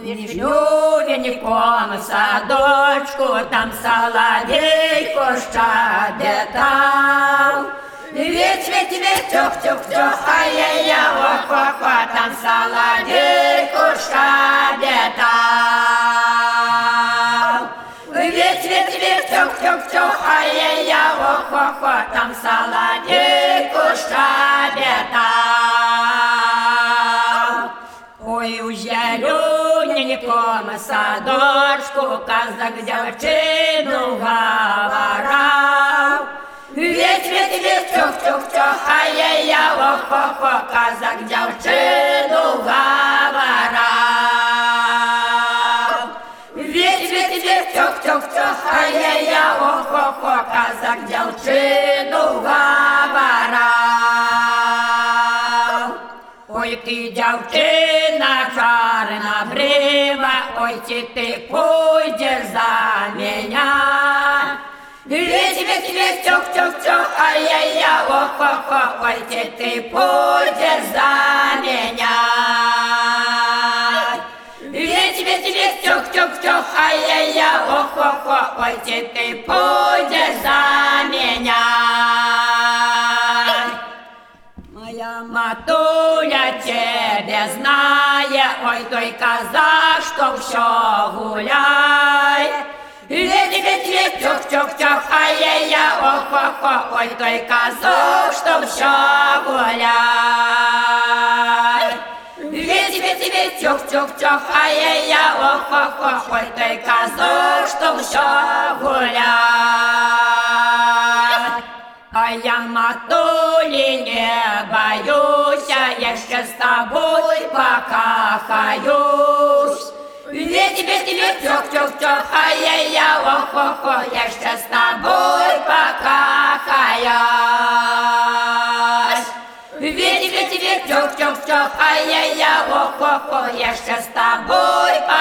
Ніжню вініком садочку, там соловейко щебетав. Віть, віть, віть, тюх, тюх, тюх, а я, я, ох, ох, ох, там соловейко щебетав. Віть, віть, віть, тюх, тюх, тюх, а я, я, ох, ох, ох, там соловейко зелененьком садочку казак дівчину говорав. Віть, віть, віть, тюх, тюх, тюх, а я, я, ох, ох, ох, казак дівчину говорав. Віть, віть, віть, тюх, тюх, тюх, а я, я, ох, ох, ох, казак дівчину говорав. Ой, ти дівчина чарна брива, ой, ті ти пойдеш за меня. Віть, віть, віть, тюх, тюх, тюх, ай-яй-я, ох, ох, ох, ой, ті ти пойдеш за меня. Віть, віть, віть, тюх, тюх, тюх, ай-яй-я, ох, ох, ох, ой, ті матуля тебе знає, ой той казах, що все гуляй. Ледь, ледь, ледь, тюх, тюх, тюх, ай-яй-я, ох, ох, ох, ой той казах, що все гуляй. Ледь, ледь, ледь, тюх, тюх, тюх, ай-яй-я, ох, ох, ох, ой той казах, що все гуляй. А я матули не боюсь, я еще с тобой покахаюсь. Ведь, ведь, ведь, тёк, тёк, тёк, ай-яй-я, ох, ох, ох, я еще с тобой покахаюсь. Ведь, ведь, ведь, тёк, тёк, тёк, ай-яй-я, ох, ох, ох, я еще с тобой покахаюсь.